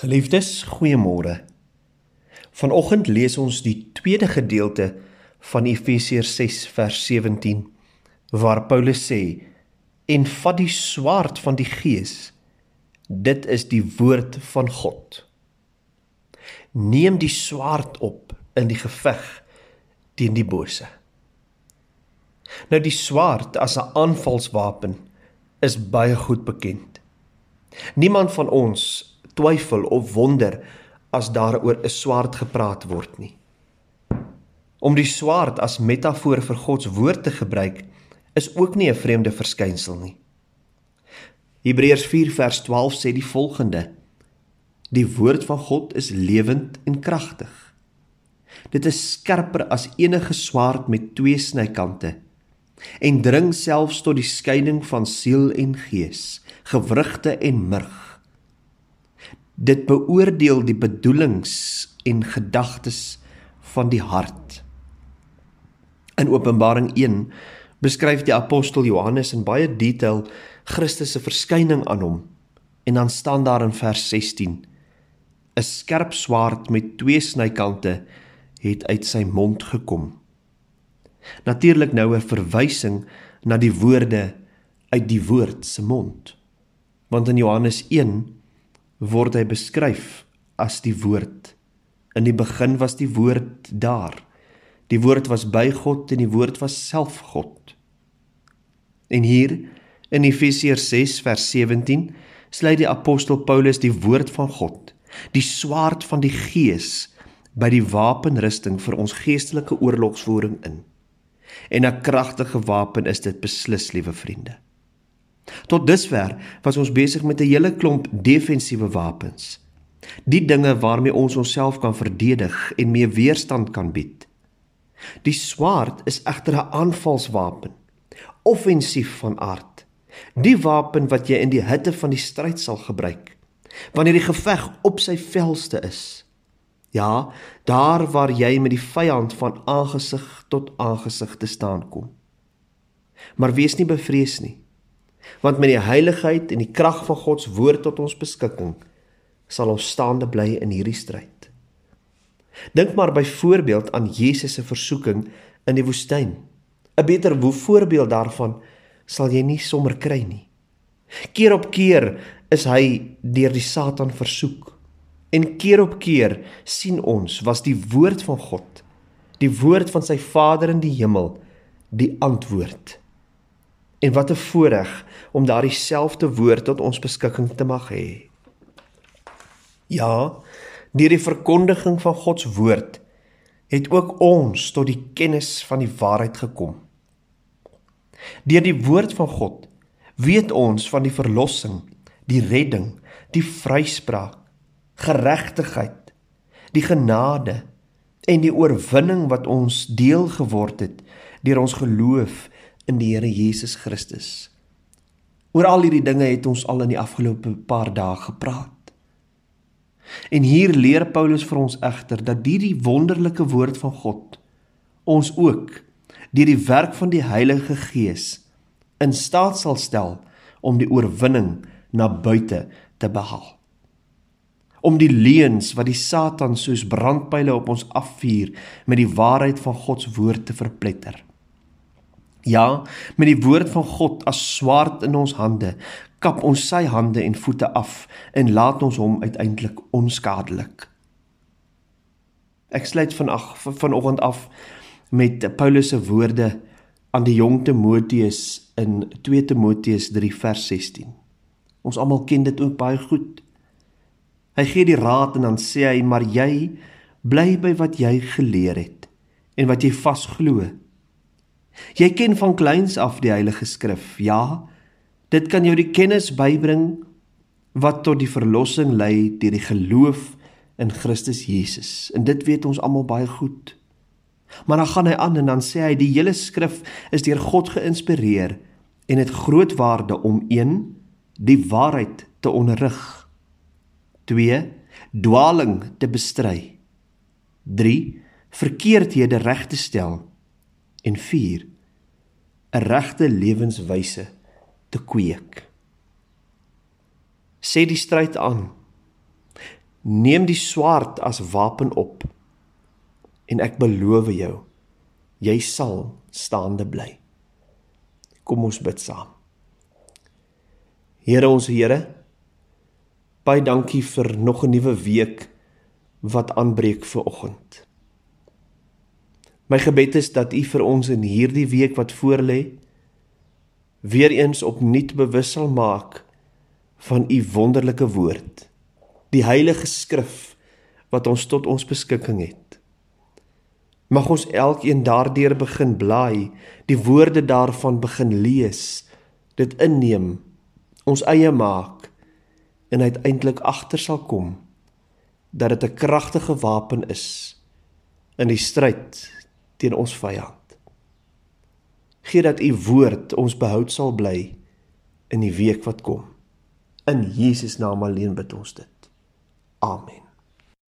Geliefdes, goeiemôre. Vanoggend lees ons die tweede gedeelte van Efesiërs 6 vers 17 waar Paulus sê: "En vat die swaard van die Gees. Dit is die woord van God. Neem die swaard op in die geveg teen die bose." Nou die swaard as 'n aanvalswapen is baie goed bekend. Niemand van ons twyfel of wonder as daaroor 'n swaard gepraat word nie. Om die swaard as metafoor vir God se woord te gebruik is ook nie 'n vreemde verskynsel nie. Hebreërs 4 vers 12 sê die volgende: Die woord van God is lewend en kragtig. Dit is skerper as enige swaard met twee snykante en dring selfs tot die skeiding van siel en gees, gewrigte en murg Dit beoordeel die bedoelings en gedagtes van die hart. In Openbaring 1 beskryf die apostel Johannes in baie detail Christus se verskyning aan hom en dan staan daar in vers 16 'n skerp swaard met twee snykante het uit sy mond gekom. Natuurlik nou 'n verwysing na die woorde uit die woord se mond. Want in Johannes word hy beskryf as die woord. In die begin was die woord daar. Die woord was by God en die woord was self God. En hier in Efesiërs 6 vers 17 sluit die apostel Paulus die woord van God, die swaard van die Gees by die wapenrusting vir ons geestelike oorlogsvoering in. En 'n kragtige wapen is dit beslis, liewe vriende. Tot dusver was ons besig met 'n hele klomp defensiewe wapens. Die dinge waarmee ons onsself kan verdedig en mee weerstand kan bied. Die swaard is egter 'n aanvalswapen, offensief van aard. Die wapen wat jy in die hitte van die stryd sal gebruik wanneer die geveg op sy velste is. Ja, daar waar jy met die vyand van aangesig tot aangesig te staan kom. Maar wees nie bevrees nie want met die heiligheid en die krag van God se woord tot ons beskikking sal ons staande bly in hierdie stryd. Dink maar byvoorbeeld aan Jesus se versoeking in die woestyn. 'n Beter voorbeeld daarvan sal jy nie sommer kry nie. Keer op keer is hy deur die Satan versoek. En keer op keer sien ons was die woord van God, die woord van sy Vader in die hemel, die antwoord. En wat 'n voorreg om daardie selfde woord tot ons beskikking te mag hê. Ja, deur die verkondiging van God se woord het ook ons tot die kennis van die waarheid gekom. Deur die woord van God weet ons van die verlossing, die redding, die vryspraak, geregtigheid, die genade en die oorwinning wat ons deel geword het deur ons geloof in die Here Jesus Christus. Oor al hierdie dinge het ons al in die afgelope paar dae gepraat. En hier leer Paulus vir ons egter dat hierdie wonderlike woord van God ons ook deur die werk van die Heilige Gees in staat sal stel om die oorwinning na buite te behaal. Om die leuns wat die Satan soos brandpyle op ons afvuur met die waarheid van God se woord te verpletter. Ja, met die woord van God as swaard in ons hande, kap ons sy hande en voete af en laat ons hom uiteindelik onskadelik. Ek sluit vanag vanoggend af met Paulus se woorde aan die jong Timoteus in 2 Timoteus 3 vers 16. Ons almal ken dit ook baie goed. Hy gee die raad en dan sê hy: "Maar jy bly by wat jy geleer het en wat jy vasglo." Jy ken van kleins af die Heilige Skrif. Ja, dit kan jou die kennis bybring wat tot die verlossing lei deur die geloof in Christus Jesus. En dit weet ons almal baie goed. Maar dan gaan hy aan en dan sê hy die hele skrif is deur God geïnspireer en het groot waarde om 1 die waarheid te onderrig. 2 dwaling te bestry. 3 verkeerdhede reg te stel en 4 'n regte lewenswyse te kweek. Sê die stryd aan. Neem die swaard as wapen op. En ek beloof jou, jy sal staande bly. Kom ons bid saam. Here ons Here, baie dankie vir nog 'n nuwe week wat aanbreek vir oggend. My gebed is dat U vir ons in hierdie week wat voorlê weer eens opnuut bewus sal maak van U wonderlike woord, die heilige skrif wat ons tot ons beskikking het. Mag ons elkeen daardeur begin blaai, die woorde daarvan begin lees, dit inneem, ons eie maak en uiteindelik agter sal kom dat dit 'n kragtige wapen is in die stryd teen ons vyand. Gee dat u woord ons behoud sal bly in die week wat kom. In Jesus naam alleen bid ons dit. Amen.